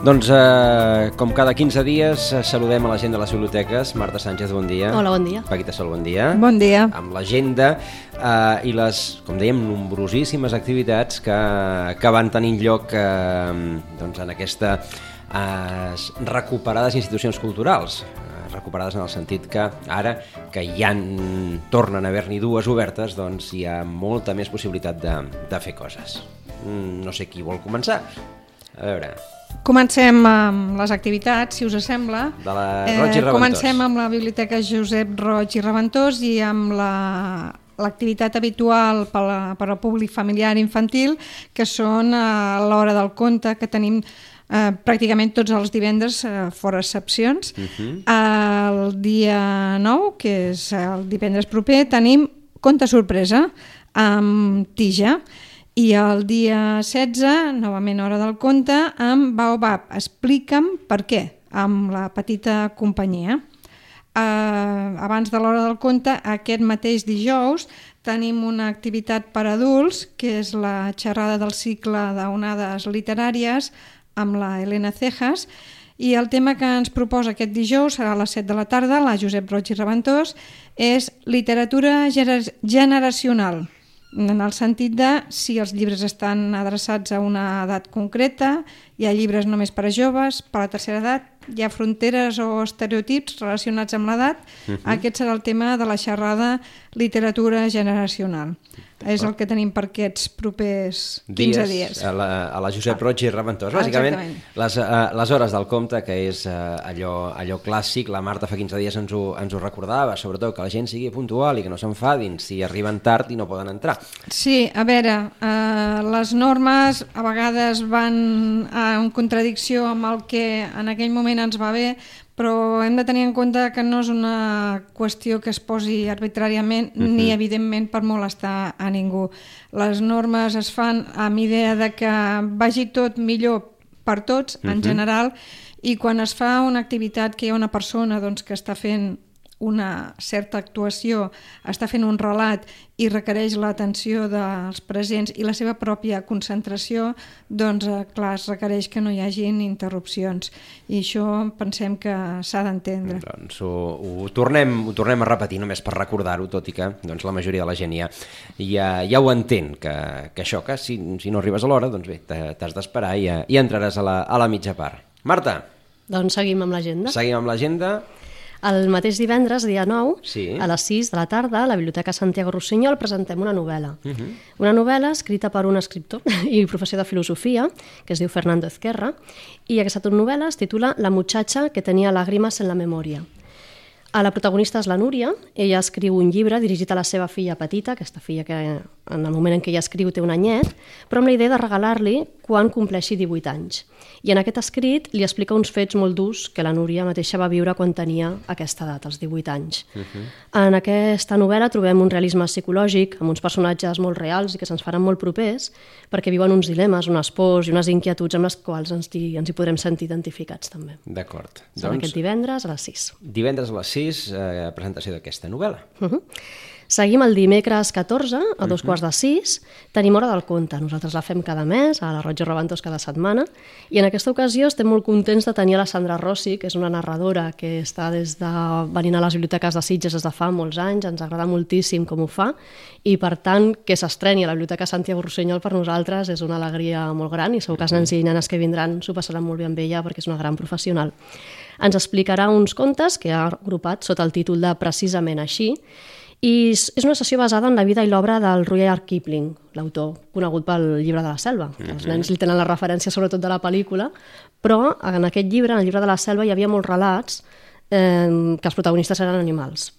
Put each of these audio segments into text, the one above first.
Doncs, eh, com cada 15 dies, eh, saludem a la gent de les biblioteques. Marta Sánchez, bon dia. Hola, bon dia. Paquita Sol, bon dia. Bon dia. Amb l'agenda eh, i les, com dèiem, nombrosíssimes activitats que, que van tenint lloc eh, doncs en aquesta eh, recuperades institucions culturals eh, recuperades en el sentit que ara que ja en, tornen a haver-n'hi dues obertes, doncs hi ha molta més possibilitat de, de fer coses. Mm, no sé qui vol començar. A veure... Comencem amb les activitats, si us sembla. De la Roig i Reventós. Comencem amb la Biblioteca Josep Roig i Reventós i amb la l'activitat habitual per, la, per al públic familiar infantil, que són a l'hora del conte, que tenim eh, pràcticament tots els divendres, eh, fora excepcions. Uh -huh. El dia 9, que és el divendres proper, tenim conte sorpresa amb tija, i el dia 16, novament hora del conte, amb Baobab. Explica'm per què, amb la petita companyia. Uh, abans de l'hora del conte, aquest mateix dijous, tenim una activitat per adults, que és la xerrada del cicle d'onades literàries amb la Helena Cejas, i el tema que ens proposa aquest dijous serà a les 7 de la tarda, la Josep Roig i Reventós, és literatura generacional en el sentit de si els llibres estan adreçats a una edat concreta, hi ha llibres només per a joves, per a la tercera edat, hi ha fronteres o estereotips relacionats amb l'edat. Uh -huh. Aquest serà el tema de la xerrada literatura generacional. És el que tenim per aquests propers 15 dies. dies. A la, a la Josep Roig i Reventós. Bàsicament, les, uh, les hores del compte, que és uh, allò, allò clàssic, la Marta fa 15 dies ens ho, ens ho recordava, sobretot que la gent sigui puntual i que no s'enfadin si arriben tard i no poden entrar. Sí, a veure, uh, les normes a vegades van en contradicció amb el que en aquell moment ens va bé, però hem de tenir en compte que no és una qüestió que es posi arbitràriament uh -huh. ni evidentment per molestar a ningú. Les normes es fan amb idea de que vagi tot millor per tots uh -huh. en general i quan es fa una activitat que hi ha una persona doncs, que està fent una certa actuació, està fent un relat i requereix l'atenció dels presents i la seva pròpia concentració, doncs, eh, clar, es requereix que no hi hagin interrupcions. I això pensem que s'ha d'entendre. Doncs ho, ho, tornem, ho tornem a repetir només per recordar-ho, tot i que doncs, la majoria de la gent ja, ja, ja ho entén, que, que això, que si, si no arribes a l'hora, doncs bé, t'has d'esperar i, i entraràs a la, a la mitja part. Marta. Doncs seguim amb l'agenda. Seguim amb l'agenda. El mateix divendres, dia 9, sí. a les 6 de la tarda, a la Biblioteca Santiago Rossinyol presentem una novel·la. Uh Mhm. -huh. Una novel·la escrita per un escriptor i professor de filosofia, que es diu Fernando Ezquerra, i aquesta novel·la es titula La muchacha que tenia làgrimes en la memòria. A la protagonista és la Núria, ella escriu un llibre dirigit a la seva filla petita, aquesta filla que en el moment en què ella escriu té un anyet, però amb la idea de regalar-li quan compleixi 18 anys. I en aquest escrit li explica uns fets molt durs que la Núria mateixa va viure quan tenia aquesta edat, els 18 anys. Uh -huh. En aquesta novel·la trobem un realisme psicològic, amb uns personatges molt reals i que se'ns faran molt propers, perquè viuen uns dilemes, unes pors i unes inquietuds amb les quals ens hi, ens hi podrem sentir identificats també. D'acord. Doncs, aquest divendres a les 6. Divendres a les 6, eh, presentació d'aquesta novel·la. Uh -huh. Seguim el dimecres 14, a dos uh -huh. quarts de sis, tenim Hora del Conte. Nosaltres la fem cada mes, a la Roig i Reventós cada setmana, i en aquesta ocasió estem molt contents de tenir la Sandra Rossi, que és una narradora que està des de venint a les biblioteques de Sitges des de fa molts anys, ens agrada moltíssim com ho fa, i per tant que s'estreni a la Biblioteca Santiago Rossinyol per nosaltres és una alegria molt gran, i segur que els nens i nenes que vindran s'ho passaran molt bé amb ella perquè és una gran professional. Ens explicarà uns contes que ha agrupat sota el títol de Precisament així, i és una sessió basada en la vida i l'obra del Rudyard Kipling, l'autor conegut pel llibre de la selva. Mm -hmm. Els nens li tenen la referència sobretot de la pel·lícula, però en aquest llibre, en el llibre de la selva, hi havia molts relats eh, que els protagonistes eren animals.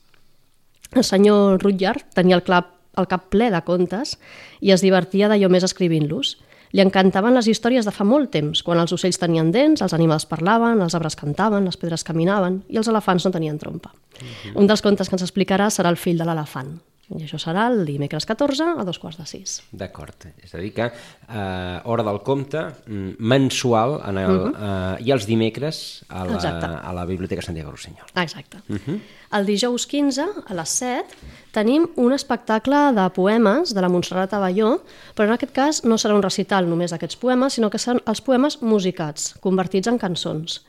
El senyor Rudyard tenia el, cap, el cap ple de contes i es divertia d'allò més escrivint-los. Li encantaven les històries de fa molt temps, quan els ocells tenien dents, els animals parlaven, els arbres cantaven, les pedres caminaven i els elefants no tenien trompa. Uh -huh. Un dels contes que ens explicarà serà el fill de l'elefant. I això serà el dimecres 14 a dos quarts de sis. D'acord. És a dir que eh, hora del compte mm, mensual en el, uh -huh. eh, i els dimecres a la, Exacte. a la Biblioteca Santiago Rossinyol. Exacte. Uh -huh. El dijous 15, a les 7, tenim un espectacle de poemes de la Montserrat Abelló, però en aquest cas no serà un recital només d'aquests poemes, sinó que seran els poemes musicats, convertits en cançons.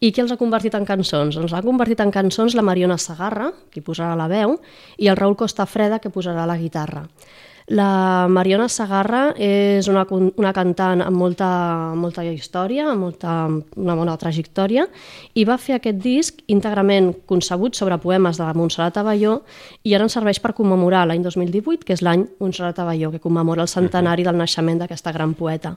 I qui els ha convertit en cançons? Doncs ha convertit en cançons la Mariona Sagarra, qui posarà la veu, i el Raül Costafreda, que posarà la guitarra. La Mariona Sagarra és una, una cantant amb molta, molta història, amb molta, una bona trajectòria, i va fer aquest disc íntegrament concebut sobre poemes de la Montserrat Abelló i ara ens serveix per commemorar l'any 2018, que és l'any Montserrat Abelló, que commemora el centenari del naixement d'aquesta gran poeta.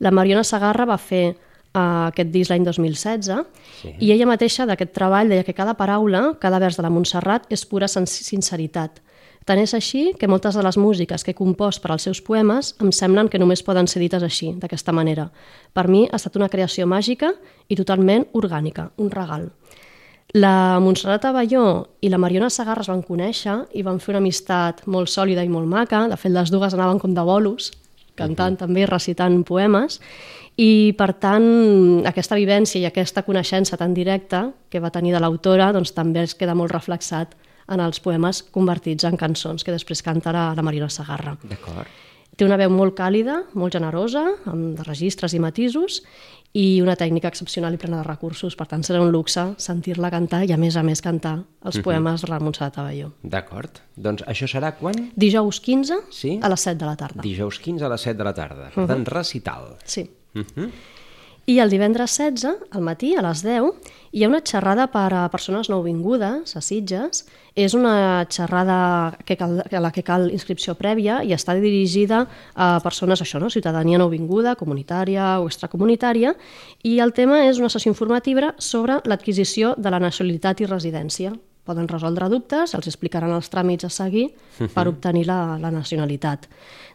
La Mariona Sagarra va fer uh, aquest disc l'any 2016 sí. i ella mateixa d'aquest treball deia que cada paraula, cada vers de la Montserrat és pura sin- sinceritat. Tant és així que moltes de les músiques que he compost per als seus poemes em semblen que només poden ser dites així, d'aquesta manera. Per mi ha estat una creació màgica i totalment orgànica, un regal. La Montserrat Abelló i la Mariona Sagarra es van conèixer i van fer una amistat molt sòlida i molt maca. De fet, les dues anaven com de bolos, cantant uh -huh. també, recitant poemes. I, per tant, aquesta vivència i aquesta coneixença tan directa que va tenir de l'autora doncs, també es queda molt reflexat en els poemes convertits en cançons que després cantarà la Mariona Sagarra. D'acord. Té una veu molt càlida, molt generosa, amb registres i matisos, i una tècnica excepcional i plena de recursos. Per tant, serà un luxe sentir-la cantar i, a més a més, cantar els poemes de la Montserrat Abelló. D'acord. Doncs això serà quan? Dijous 15 Sí? a les 7 de la tarda. Dijous 15 a les 7 de la tarda. Per tant, recital. Sí. Uh -huh. I el divendres 16, al matí, a les 10, hi ha una xerrada per a persones nouvingudes, a Sitges. És una xerrada que cal, a la que cal inscripció prèvia i està dirigida a persones, això, no? ciutadania nouvinguda, comunitària o extracomunitària, i el tema és una sessió informativa sobre l'adquisició de la nacionalitat i residència. Poden resoldre dubtes, els explicaran els tràmits a seguir per obtenir la, la nacionalitat.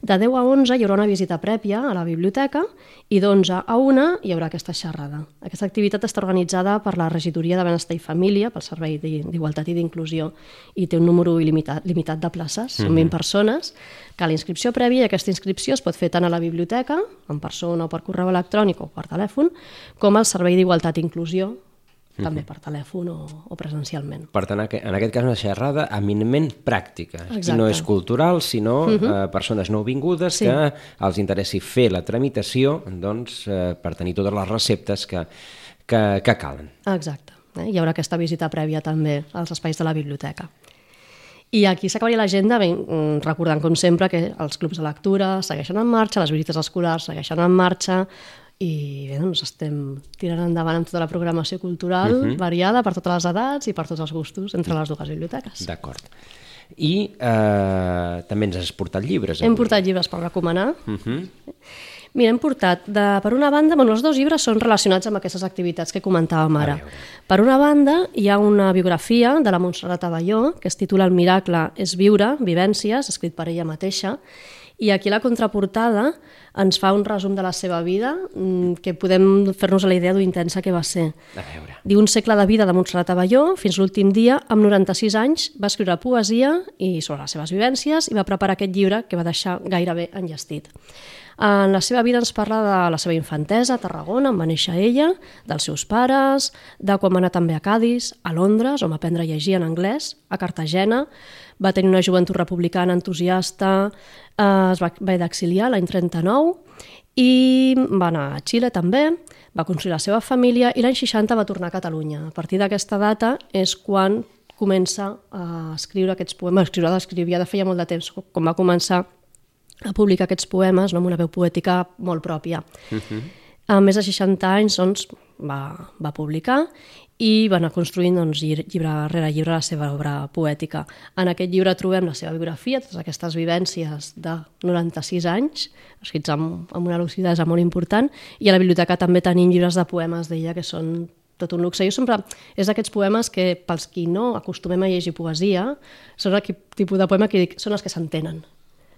De 10 a 11 hi haurà una visita prèvia a la biblioteca i d'11 a 1 hi haurà aquesta xerrada. Aquesta activitat està organitzada per la Regidoria de Benestar i Família, pel Servei d'I- d'Igualtat i d'Inclusió, i té un número il·limitat, limitat de places, són 20 persones. Cal inscripció prèvia i aquesta inscripció es pot fer tant a la biblioteca, en persona o per correu electrònic o per telèfon, com al Servei d'Igualtat i Inclusió, també per telèfon o, o presencialment. Per tant, en aquest cas una xerrada eminentment pràctica. Exacte. no és cultural, sinó uh -huh. eh, persones nouvingudes Sí. que els interessi fer la tramitació doncs, eh, per tenir totes les receptes que, que, que calen. Exacte. Eh? Hi haurà aquesta visita prèvia també als espais de la biblioteca. I aquí s'acabaria l'agenda mm, recordant, com sempre, que els clubs de lectura segueixen en marxa, les visites escolars segueixen en marxa, i bé, doncs estem tirant endavant amb tota la programació cultural uh -huh. variada per totes les edats i per tots els gustos entre les dues biblioteques. D'acord. I eh, també ens has portat llibres. Hem avui. portat llibres per recomanar. Uh -huh. Mira, hem portat, de, per una banda, bueno, els dos llibres són relacionats amb aquestes activitats que comentàvem ara. Per una banda, hi ha una biografia de la Montserrat Abelló, que es titula El miracle és viure, vivències, escrit per ella mateixa, i aquí la contraportada ens fa un resum de la seva vida mm, que podem fer-nos a la idea d'ho intensa que va ser. A veure. Diu un segle de vida de Montserrat Abelló, fins l'últim dia, amb 96 anys, va escriure poesia i sobre les seves vivències i va preparar aquest llibre que va deixar gairebé enllestit. En la seva vida ens parla de la seva infantesa a Tarragona, on va néixer ella, dels seus pares, de quan va anar també a Cádiz, a Londres, on va aprendre a llegir en anglès, a Cartagena, va tenir una joventut republicana entusiasta, eh, es va haver d'exiliar l'any 39 i va anar a Xile també, va construir la seva família i l'any 60 va tornar a Catalunya. A partir d'aquesta data és quan comença a escriure aquests poemes, escriure d'escriure, de feia molt de temps, com va començar a publicar aquests poemes no, amb una veu poètica molt pròpia. Uh -huh. A més de 60 anys doncs, va, va publicar i va anar construint doncs, lli- llibre rere llibre la seva obra poètica. En aquest llibre trobem la seva biografia, totes aquestes vivències de 96 anys, escrits amb, amb una lucidesa molt important, i a la biblioteca també tenim llibres de poemes d'ella que són tot un luxe. Jo sempre, és d'aquests poemes que, pels qui no acostumem a llegir poesia, són aquell tipus de poema que dic, són els que s'entenen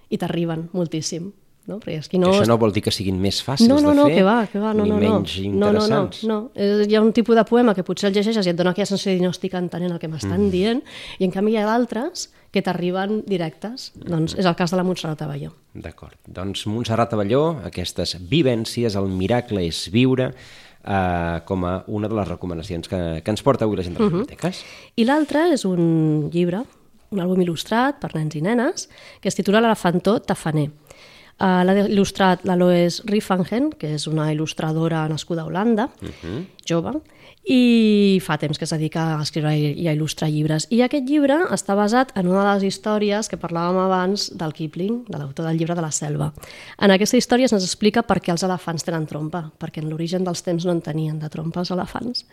i t'arriben moltíssim. No? Perquè és qui no... Que això no vol dir que siguin més fàcils no, no, no, de fer, que va, que va, no, ni no, no. menys no, no, no, interessants. no. Eh, Hi ha un tipus de poema que potser el llegeixes i et dona aquella sensació de no estic entenent el que m'estan mm. dient, i en canvi hi ha d'altres que t'arriben directes. Doncs és el cas de la Montserrat Avelló. D'acord. Doncs Montserrat Avelló, aquestes vivències, el miracle és viure, eh, com a una de les recomanacions que, que ens porta avui la gent de les biblioteques. I l'altre és un llibre, un àlbum il·lustrat per nens i nenes, que es titula L'elefantó tafaner. Uh, L'ha il·lustrat l'Aloes Riffangen, que és una il·lustradora nascuda a Holanda, uh -huh. jove, i fa temps que es dedica a escriure i a il·lustrar llibres. I aquest llibre està basat en una de les històries que parlàvem abans del Kipling, de l'autor del llibre de la selva. En aquesta història se'ns explica per què els elefants tenen trompa, perquè en l'origen dels temps no en tenien de trompa els elefants.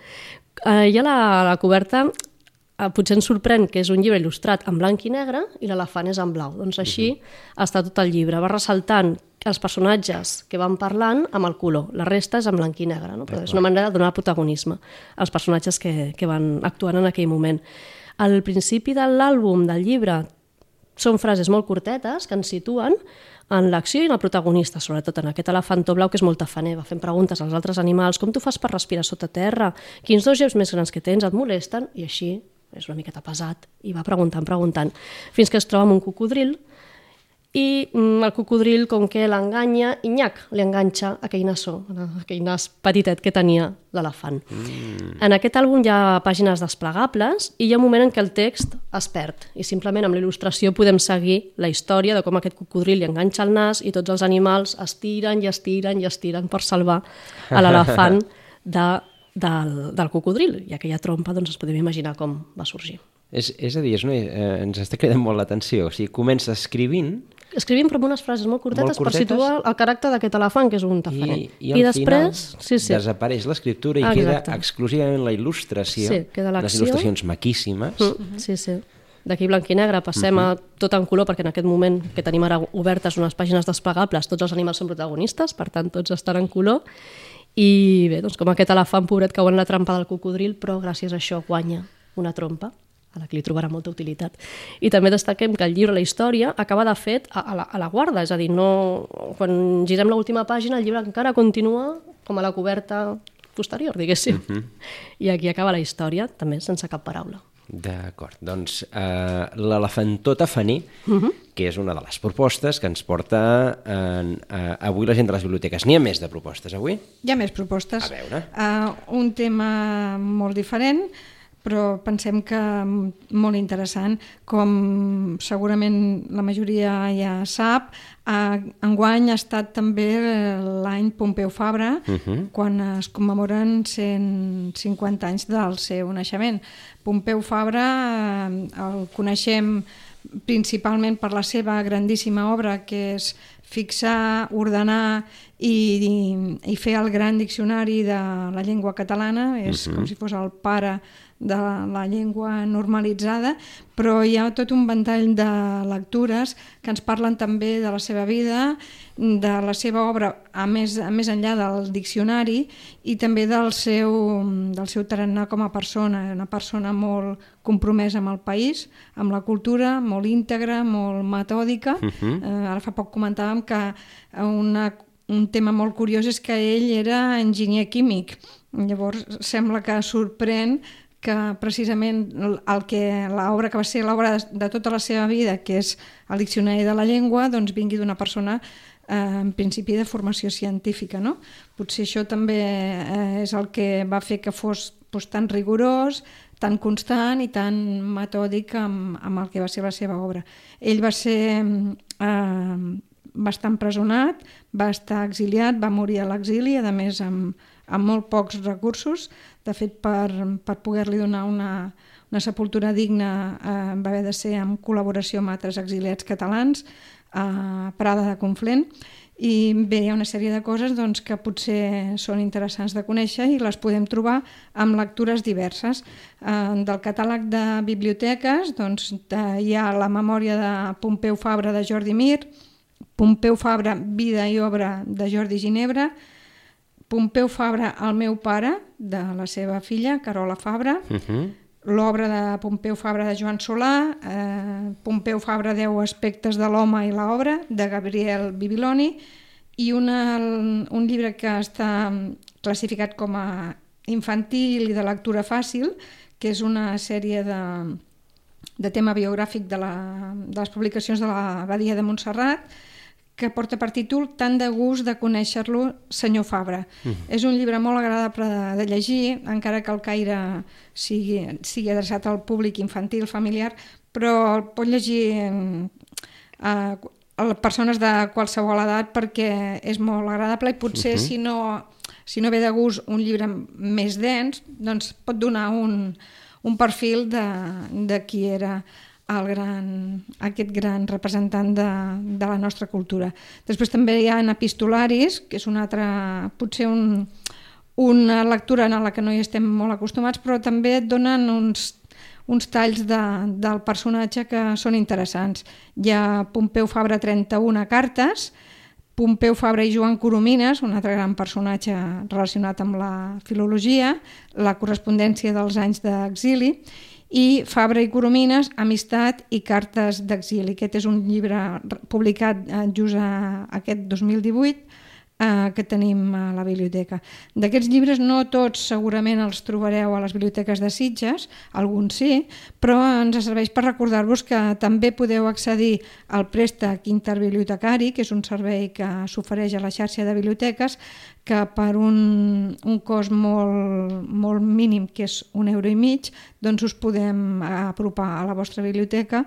Uh, I a la, la coberta eh, potser ens sorprèn que és un llibre il·lustrat en blanc i negre i l'elefant és en blau. Doncs així uh -huh. està tot el llibre. Va ressaltant els personatges que van parlant amb el color. La resta és en blanc i negre, no? Però és una manera de donar protagonisme als personatges que, que van actuant en aquell moment. Al principi de l'àlbum, del llibre, són frases molt curtetes que ens situen en l'acció i en el protagonista, sobretot en aquest elefantó blau que és molt tafaner, va fent preguntes als altres animals, com tu fas per respirar sota terra, quins dos geus més grans que tens et molesten, i així és una miqueta pesat, i va preguntant, preguntant, fins que es troba amb un cocodril, i mm, el cocodril, com que l'enganya, Inyac li enganxa aquell nassó, aquell nas petitet que tenia l'elefant. Mm. En aquest àlbum hi ha pàgines desplegables i hi ha un moment en què el text es perd i simplement amb la il·lustració podem seguir la història de com aquest cocodril li enganxa el nas i tots els animals estiren i estiren i estiren per salvar a l'elefant de, del, del cocodril i aquella trompa doncs, es podem imaginar com va sorgir. És, és a dir, és una, eh, ens està cridant molt l'atenció. O sigui, comença escrivint escrivim però amb unes frases molt curtetes, Molt curtetes. per situar el caràcter d'aquest elefant, que és un tafaner. i, i I després, sí, sí. desapareix l'escriptura i Exacte. queda exclusivament la il·lustració, Sí, queda les il·lustracions maquíssimes. Mm, sí, sí. D'aquí blanc i negre passem a tot en color, perquè en aquest moment que tenim ara obertes unes pàgines desplegables, tots els animals són protagonistes, per tant, tots estan en color. I bé, doncs com aquest elefant pobret cau en la trampa del cocodril, però gràcies a això guanya una trompa a la que li trobarà molta utilitat. I també destaquem que el llibre, la història, acaba de fet a, a, la, a la guarda, és a dir, no, quan girem l'última pàgina el llibre encara continua com a la coberta posterior, diguéssim. Uh -huh. I aquí acaba la història, també sense cap paraula. D'acord, doncs eh, l'elefantó tafaner, uh Mhm. -huh. que és una de les propostes que ens porta en, eh, avui la gent de les biblioteques. N'hi ha més de propostes avui? Hi ha més propostes. A veure. Uh, un tema molt diferent, però pensem que molt interessant. Com segurament la majoria ja sap, uh, enguany ha estat també eh, l'any Pompeu Fabra, uh -huh. quan es commemoren 150 anys del seu naixement. Pompeu Fabra eh, el coneixem principalment per la seva grandíssima obra, que és fixar, ordenar i, i, i fer el gran diccionari de la llengua catalana, és uh -huh. com si fos el pare de la llengua normalitzada, però hi ha tot un ventall de lectures que ens parlen també de la seva vida, de la seva obra a més, a més enllà del diccionari i també del seu, del seu tarannà com a persona, una persona molt compromesa amb el país, amb la cultura, molt íntegra, molt metòdica. Uh -huh. eh, ara fa poc comentàvem que una, un tema molt curiós és que ell era enginyer químic. Llavors sembla que sorprèn que precisament el que l'obra que va ser l'obra de, tota la seva vida, que és el Diccionari de la Llengua, doncs vingui d'una persona eh, en principi de formació científica. No? Potser això també eh, és el que va fer que fos doncs, tan rigorós, tan constant i tan metòdic amb, amb el que va ser la seva obra. Ell va ser eh, va estar empresonat, va estar exiliat, va morir a l'exili, a més amb, amb molt pocs recursos. De fet, per, per poder-li donar una, una sepultura digna eh, va haver de ser en col·laboració amb altres exiliats catalans a Prada de Conflent i bé, hi ha una sèrie de coses doncs, que potser són interessants de conèixer i les podem trobar amb lectures diverses. Eh, del catàleg de biblioteques doncs, de, hi ha la memòria de Pompeu Fabra de Jordi Mir, Pompeu Fabra, Vida i obra de Jordi Ginebra, Pompeu Fabra, el meu pare, de la seva filla, Carola Fabra, Uh -huh. l'obra de Pompeu Fabra de Joan Solà, eh, Pompeu Fabra, 10 aspectes de l'home i l'obra, de Gabriel Bibiloni, i una, un llibre que està classificat com a infantil i de lectura fàcil, que és una sèrie de, de tema biogràfic de, la, de les publicacions de la Badia de Montserrat, que porta per títol Tant de gust de conèixer-lo, senyor Fabra. Mm. És un llibre molt agradable de, de llegir, encara que el caire sigui, sigui adreçat al públic infantil, familiar, però el pot llegir eh, a persones de qualsevol edat perquè és molt agradable i potser uh -huh. si, no, si no ve de gust un llibre més dens, doncs pot donar un, un perfil de, de qui era el gran, aquest gran representant de, de la nostra cultura. Després també hi ha epistolaris, que és una altra, potser un, una lectura en la que no hi estem molt acostumats, però també et donen uns uns talls de, del personatge que són interessants. Hi ha Pompeu Fabra 31 cartes, Pompeu Fabra i Joan Coromines, un altre gran personatge relacionat amb la filologia, la correspondència dels anys d'exili, i Fabra i Coromines, Amistat i cartes d'exili. Aquest és un llibre publicat eh, just aquest 2018 eh, que tenim a la biblioteca. D'aquests llibres no tots segurament els trobareu a les biblioteques de Sitges, alguns sí, però ens serveix per recordar-vos que també podeu accedir al préstec interbibliotecari, que és un servei que s'ofereix a la xarxa de biblioteques, que per un, un cost molt, molt mínim, que és un euro i mig, doncs us podem apropar a la vostra biblioteca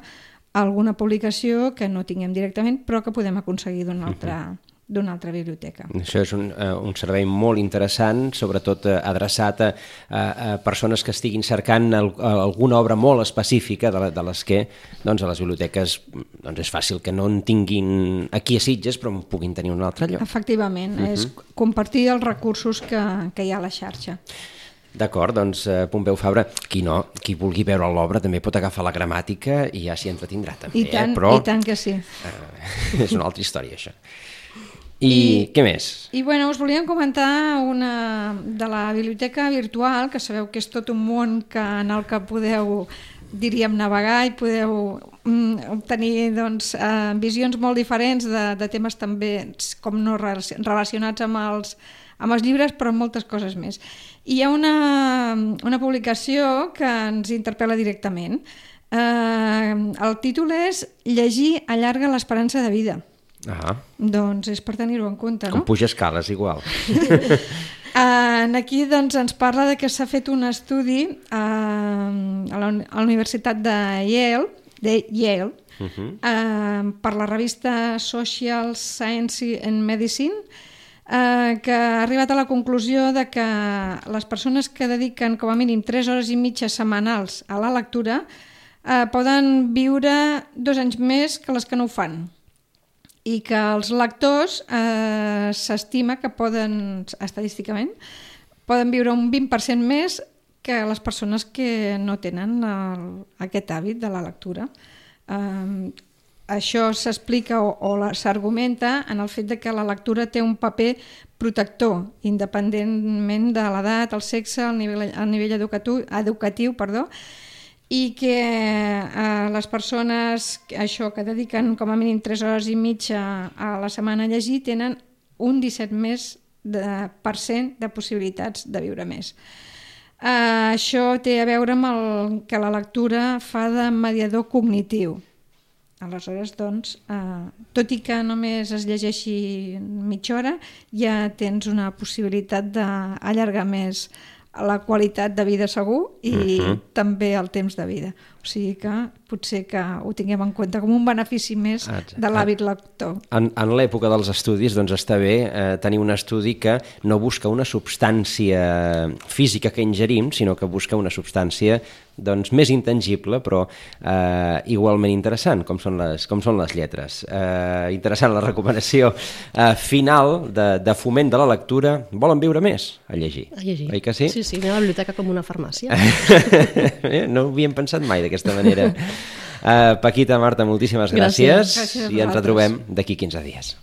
alguna publicació que no tinguem directament, però que podem aconseguir d'una altra, uh -huh d'una altra biblioteca. Això és un, uh, un servei molt interessant, sobretot uh, adreçat a, a, a persones que estiguin cercant el, a, alguna obra molt específica de, la, de les que doncs, a les biblioteques doncs, és fàcil que no en tinguin aquí a Sitges, però en puguin tenir un altre lloc. Efectivament, uh -huh. és compartir els recursos que, que hi ha a la xarxa. D'acord, doncs eh, Pompeu Fabra, qui no, qui vulgui veure l'obra també pot agafar la gramàtica i ja s'hi entretindrà també. I tant, eh? Però, i tant que sí. Eh, és una altra història, això. I, I què més? I bueno, us volíem comentar una de la biblioteca virtual, que sabeu que és tot un món que, en el que podeu diríem navegar i podeu mm, obtenir doncs, eh, visions molt diferents de, de temes també com no relacionats amb els, amb els llibres però amb moltes coses més. I hi ha una, una publicació que ens interpel·la directament. Eh, el títol és Llegir allarga l'esperança de vida. Ah. Doncs és per tenir-ho en compte, no? Com puja escales, igual. En aquí doncs, ens parla de que s'ha fet un estudi uh, a la, a la Universitat de Yale, de Yale uh -huh. uh, per la revista Social Science and Medicine, uh, que ha arribat a la conclusió de que les persones que dediquen com a mínim 3 hores i mitja setmanals a la lectura uh, poden viure dos anys més que les que no ho fan i que els lectors eh, s'estima que poden, estadísticament, poden viure un 20% més que les persones que no tenen el, aquest hàbit de la lectura. Eh, això s'explica o, o s'argumenta en el fet de que la lectura té un paper protector, independentment de l'edat, el sexe, el nivell, el nivell educatiu, educatiu perdó, i que eh, les persones això que dediquen com a mínim 3 hores i mitja a la setmana a llegir tenen un 17 més de per cent de possibilitats de viure més. Eh, això té a veure amb el que la lectura fa de mediador cognitiu. Aleshores, doncs, eh, tot i que només es llegeixi mitja hora, ja tens una possibilitat d'allargar més la qualitat de vida segur i uh mhm. -huh. també el temps de vida. O sigui que potser que ho tinguem en compte com un benefici més Exacte. de l'hàbit lector. En, en l'època dels estudis doncs està bé eh, tenir un estudi que no busca una substància física que ingerim, sinó que busca una substància doncs, més intangible però eh, igualment interessant, com són les, com són les lletres. Eh, interessant la recomanació eh, final de, de foment de la lectura. Volen viure més? A llegir. A llegir. Oi que sí? Sí, sí, anem a la biblioteca com una farmàcia. no ho havíem pensat mai d'aquesta manera. Uh, Paquita, Marta, moltíssimes gràcies, gràcies. gràcies i ens retrobem d'aquí 15 dies.